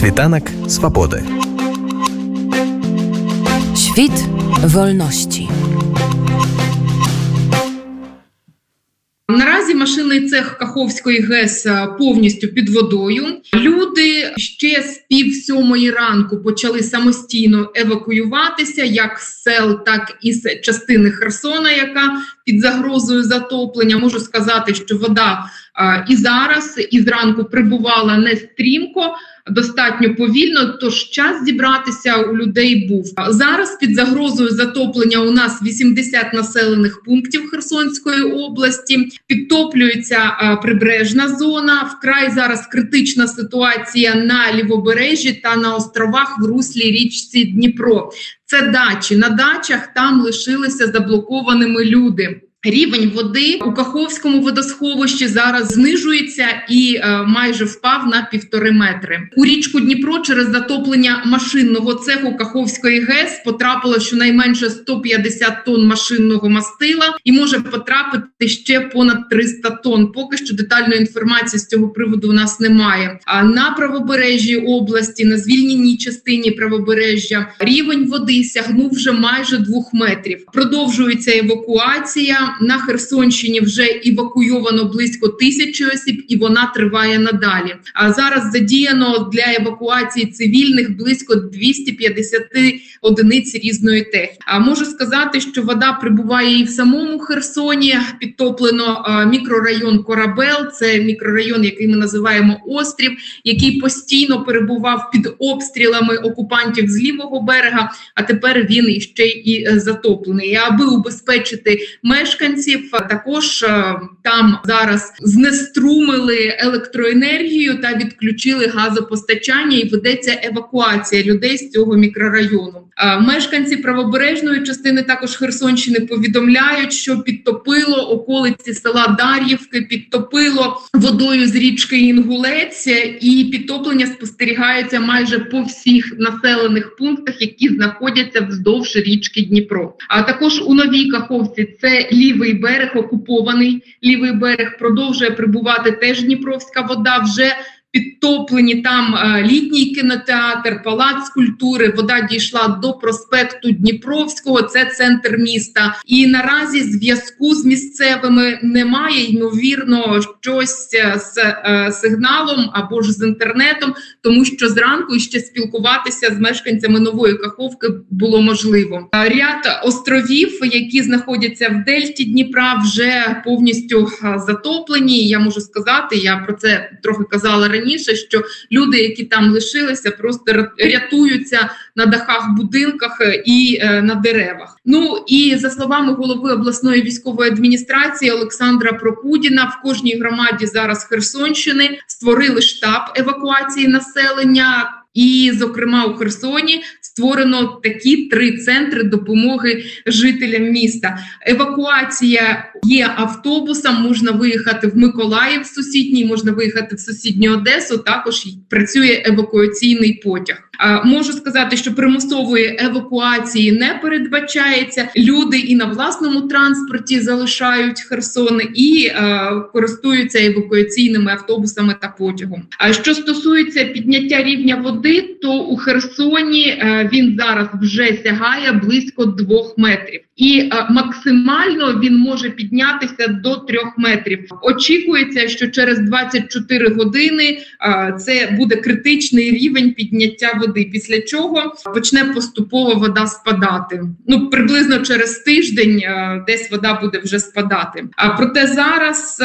Світанок свободи. Świt wolności. Наразі машинний цех Каховської ГЕС повністю під водою. Люди ще з пів сьомої ранку почали самостійно евакуюватися, як з сел, так і з частини Херсона, яка під загрозою затоплення. Можу сказати, що вода і зараз, і зранку прибувала не стрімко достатньо повільно. Тож час зібратися у людей був зараз. Під загрозою затоплення у нас 80 населених пунктів Херсонської області. Підтоплюється прибережна зона. Вкрай зараз критична ситуація на лівобережжі та на островах в руслі річці Дніпро. Це дачі на дачах там лишилися заблокованими люди. Рівень води у Каховському водосховищі зараз знижується і е, майже впав на півтори метри. У річку Дніпро через затоплення машинного цеху Каховської ГЕС потрапило щонайменше 150 тонн машинного мастила і може потрапити ще понад 300 тонн. Поки що детальної інформації з цього приводу у нас немає. А на правобережжі області на звільненій частині правобережжя рівень води сягнув вже майже двох метрів. Продовжується евакуація на Херсонщині вже евакуйовано близько тисячі осіб, і вона триває надалі. А зараз задіяно для евакуації цивільних близько 250 одиниць різної техніки. А можу сказати, що вода прибуває і в самому Херсоні. Підтоплено мікрорайон Корабел. Це мікрорайон, який ми називаємо острів, який постійно перебував під обстрілами окупантів з лівого берега. А тепер він іще і е, затоплений. Аби убезпечити мешканців. Також там зараз знеструмили електроенергію та відключили газопостачання, і ведеться евакуація людей з цього мікрорайону. Мешканці правобережної частини також Херсонщини повідомляють, що підтопило околиці села Дар'ївки, підтопило водою з річки Інгулець, і підтоплення спостерігається майже по всіх населених пунктах, які знаходяться вздовж річки Дніпро. А також у новій Каховці це лівий берег, окупований лівий берег продовжує прибувати теж Дніпровська вода. Вже підтоплені там е, літній кінотеатр, палац культури. Вода дійшла до проспекту Дніпровського, це центр міста. І наразі зв'язку з місцевими немає. Ймовірно, щось е, з е, сигналом або ж з інтернетом, тому що зранку ще спілкуватися з мешканцями нової каховки було можливо. Ряд островів, які знаходяться в Дельті Дніпра, вже повністю затоплені. Я можу сказати, я про це трохи казала раніше раніше, що люди, які там лишилися, просто рятуються на дахах, будинках е, і е, на деревах. Ну і за словами голови обласної військової адміністрації Олександра Прокудіна, в кожній громаді зараз Херсонщини створили штаб евакуації населення. І, зокрема, у Херсоні створено такі три центри допомоги жителям міста. Евакуація є автобусом. Можна виїхати в Миколаїв сусідній, можна виїхати в сусідню Одесу. Також працює евакуаційний потяг. А, Можу сказати, що примусової евакуації не передбачається. Люди і на власному транспорті залишають Херсон і е, користуються евакуаційними автобусами та потягом. А що стосується підняття рівня води, то у Херсоні е, він зараз вже сягає близько двох метрів, і е, максимально він може піднятися до трьох метрів. Очікується, що через 24 години е, це буде критичний рівень підняття води після чого почне поступово вода спадати. Ну приблизно через тиждень е, десь вода буде вже спадати. А проте зараз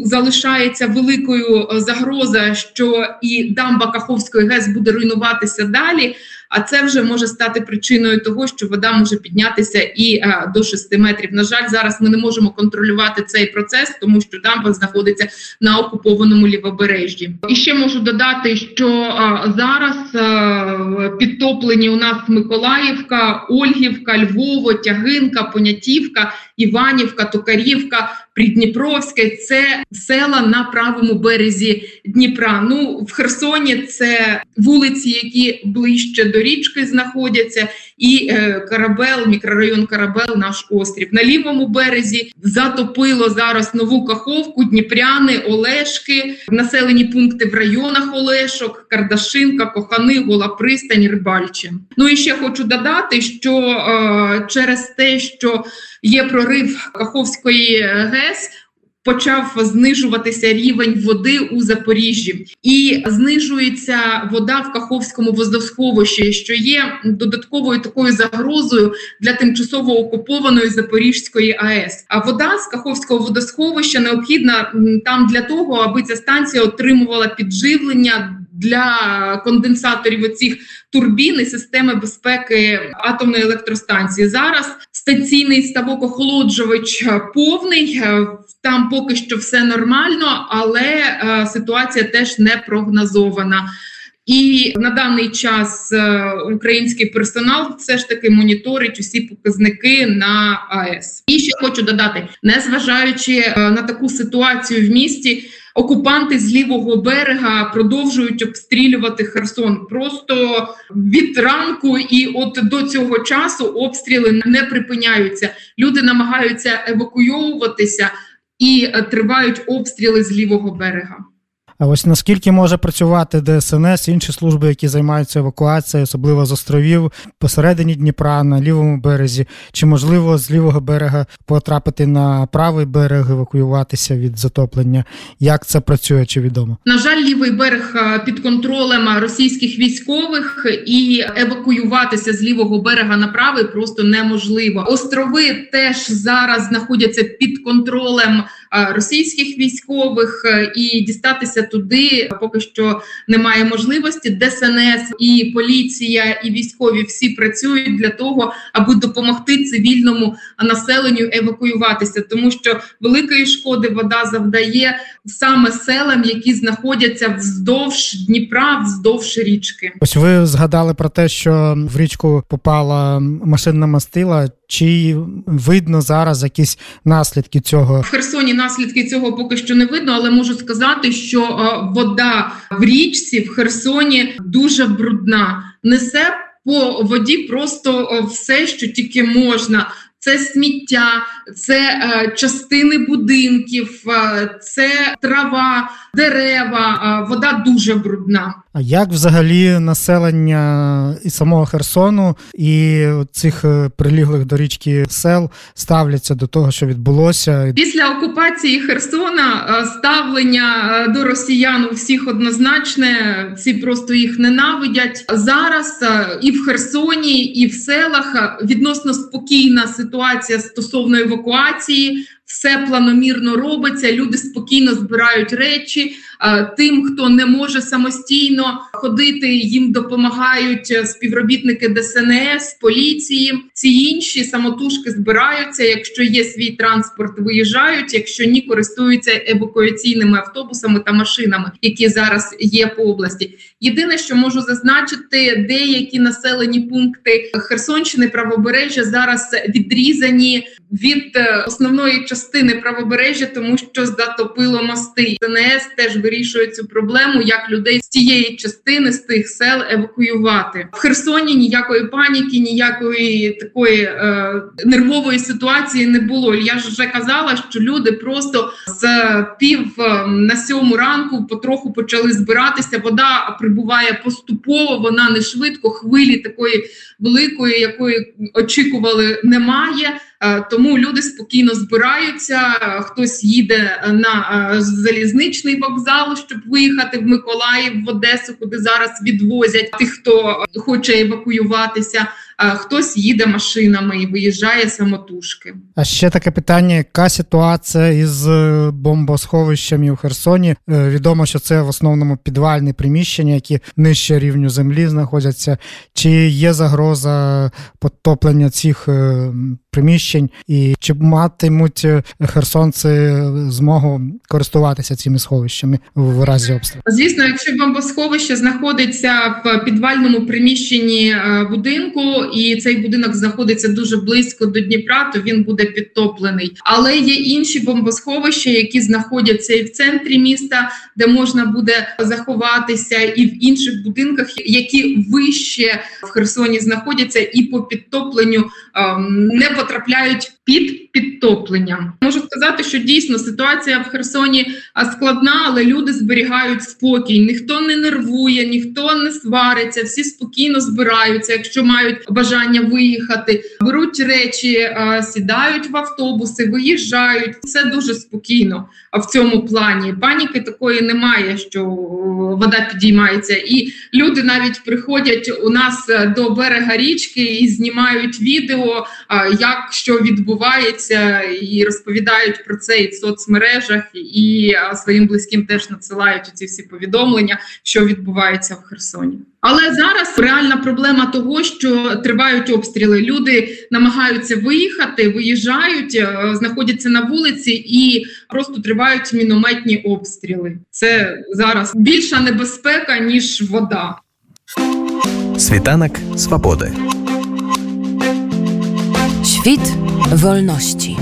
залишається великою загроза, що і дамба Каховської ГЕС буде руйнуватися далі. А це вже може стати причиною того, що вода може піднятися і а, е, до 6 метрів. На жаль, зараз ми не можемо контролювати цей процес, тому що дамба знаходиться на окупованому лівобережжі. І ще можу додати, що а, е, зараз а, е, підтоплені у нас Миколаївка, Ольгівка, Львово, Тягинка, Понятівка, Іванівка, Токарівка Придніпровське, це села на правому березі Дніпра. Ну в Херсоні це вулиці, які ближче до річки знаходяться, і е, Карабел, мікрорайон Карабел, наш острів. На лівому березі затопило зараз нову Каховку, Дніпряни, Олешки, населені пункти в районах Олешок, Кардашинка, Кохани, Гола Пристань, Рибальче. Ну і ще хочу додати, що е, через те, що є прорив Каховської ГЕС. Почав знижуватися рівень води у Запоріжжі, і знижується вода в Каховському водосховищі, що є додатковою такою загрозою для тимчасово окупованої Запорізької АЕС. А вода з Каховського водосховища необхідна там для того, аби ця станція отримувала підживлення для конденсаторів оцих турбін і системи безпеки атомної електростанції. Зараз станційний ставок охолоджувач повний. Там поки що все нормально, але е, ситуація теж не прогнозована. І на даний час е, український персонал все ж таки моніторить усі показники на АЕС. І ще хочу додати, незважаючи е, на таку ситуацію в місті. Окупанти з лівого берега продовжують обстрілювати Херсон просто від ранку, і от до цього часу обстріли не припиняються. Люди намагаються евакуйовуватися і тривають обстріли з лівого берега. А ось наскільки може працювати ДСНС, інші служби, які займаються евакуацією, особливо з островів посередині Дніпра на лівому березі, чи можливо з лівого берега потрапити на правий берег, евакуюватися від затоплення? Як це працює? Чи відомо? На жаль, лівий берег під контролем російських військових і евакуюватися з лівого берега на правий просто неможливо. Острови теж зараз знаходяться під контролем російських військових і дістатися туди поки що немає можливості. ДСНС і поліція, і військові всі працюють для того, аби допомогти цивільному населенню евакуюватися, тому що великої шкоди вода завдає саме селам, які знаходяться вздовж Дніпра, вздовж річки. Ось ви згадали про те, що в річку попала машинна мастила. Чи видно зараз якісь наслідки цього в Херсоні? Наслідки цього поки що не видно, але можу сказати, що вода в річці в Херсоні дуже брудна. Несе по воді просто все, що тільки можна. Це сміття, це е, частини будинків, е, це трава, дерева. Е, вода дуже брудна. А як взагалі населення і самого Херсону і цих приліглих до річки сел ставляться до того, що відбулося після окупації Херсона? Ставлення до росіян у всіх однозначне, всі просто їх ненавидять зараз. І в Херсоні, і в селах відносно спокійна ситуація стосовно евакуації. Все планомірно робиться. Люди спокійно збирають речі. Тим, хто не може самостійно ходити, їм допомагають е, співробітники ДСНС, поліції. Ці інші самотужки збираються. Якщо є свій транспорт, виїжджають. Якщо ні, користуються евакуаційними автобусами та машинами, які зараз є по області. Єдине, що можу зазначити, деякі населені пункти Херсонщини правобережжя зараз відрізані від е, основної частини правобережжя, тому що затопило мости. ДНС теж вирішує цю проблему, як людей з тієї частини з тих сел евакуювати в Херсоні. Ніякої паніки, ніякої такої е, нервової ситуації не було. Я ж вже казала, що люди просто з пів е, на сьому ранку потроху почали збиратися. Вода прибуває поступово, вона не швидко. Хвилі такої великої, якої очікували, немає. Е, тому люди спокійно збираються. Хтось їде на е, залізничний вокзал, щоб виїхати в Миколаїв в Одесу, куди зараз відвозять тих, хто хоче евакуюватися. Хтось їде машинами і виїжджає самотужки. А ще таке питання: яка ситуація із е, бомбосховищами у Херсоні? Відомо, що це в основному підвальні приміщення, які нижче рівню землі знаходяться. Чи є загроза потоплення цих приміщень, і чи матимуть херсонці змогу користуватися цими сховищами в разі обстрілу? Звісно, якщо бомбосховище знаходиться в підвальному приміщенні будинку, і цей будинок знаходиться дуже близько до Дніпра, то він буде підтоплений. Але є інші бомбосховища, які знаходяться і в центрі міста, де можна буде заховатися, і в інших будинках, які вище в Херсоні знаходяться, і по підтопленню ем, не потрапляють під підтопленням. Можу сказати, що дійсно ситуація в Херсоні складна, але люди зберігають спокій. Ніхто не нервує, ніхто не свариться, всі спокійно збираються, якщо мають бажання виїхати, беруть речі, сідають в автобуси, виїжджають. Все дуже спокійно. В цьому плані паніки такої немає, що вода підіймається, і люди навіть приходять у нас до берега річки і знімають відео, як що відбувається, і розповідають про це і в соцмережах, і своїм близьким теж надсилають ці всі повідомлення, що відбувається в Херсоні. Але зараз реальна проблема того, що тривають обстріли. Люди намагаються виїхати, виїжджають, е, знаходяться на вулиці і просто тривають мінометні обстріли. Це зараз більша небезпека ніж вода. Світанок свободи. Street Wolności.